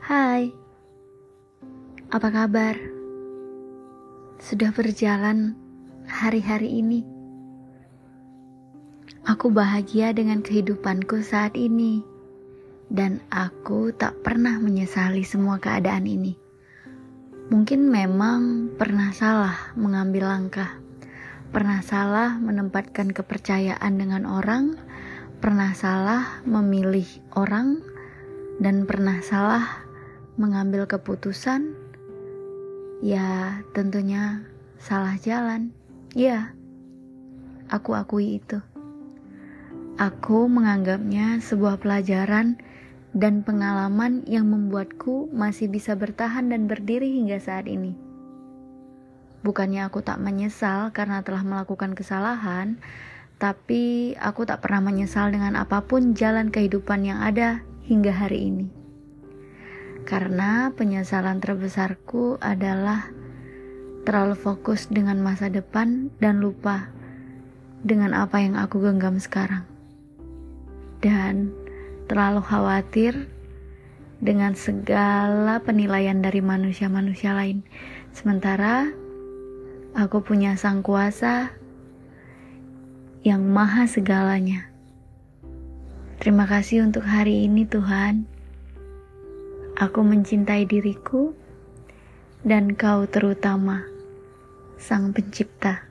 Hai, apa kabar? Sudah berjalan hari-hari ini. Aku bahagia dengan kehidupanku saat ini, dan aku tak pernah menyesali semua keadaan ini. Mungkin memang pernah salah mengambil langkah, pernah salah menempatkan kepercayaan dengan orang, pernah salah memilih orang, dan pernah salah mengambil keputusan. Ya, tentunya salah jalan. Ya, aku akui itu. Aku menganggapnya sebuah pelajaran dan pengalaman yang membuatku masih bisa bertahan dan berdiri hingga saat ini. Bukannya aku tak menyesal karena telah melakukan kesalahan, tapi aku tak pernah menyesal dengan apa pun jalan kehidupan yang ada hingga hari ini. Karena penyesalan terbesarku adalah terlalu fokus dengan masa depan dan lupa dengan apa yang aku genggam sekarang. Dan terlalu khawatir dengan segala penilaian dari manusia-manusia lain. Sementara aku punya sang kuasa yang maha segalanya. Terima kasih untuk hari ini, Tuhan. Aku mencintai diriku dan Kau terutama, Sang Pencipta.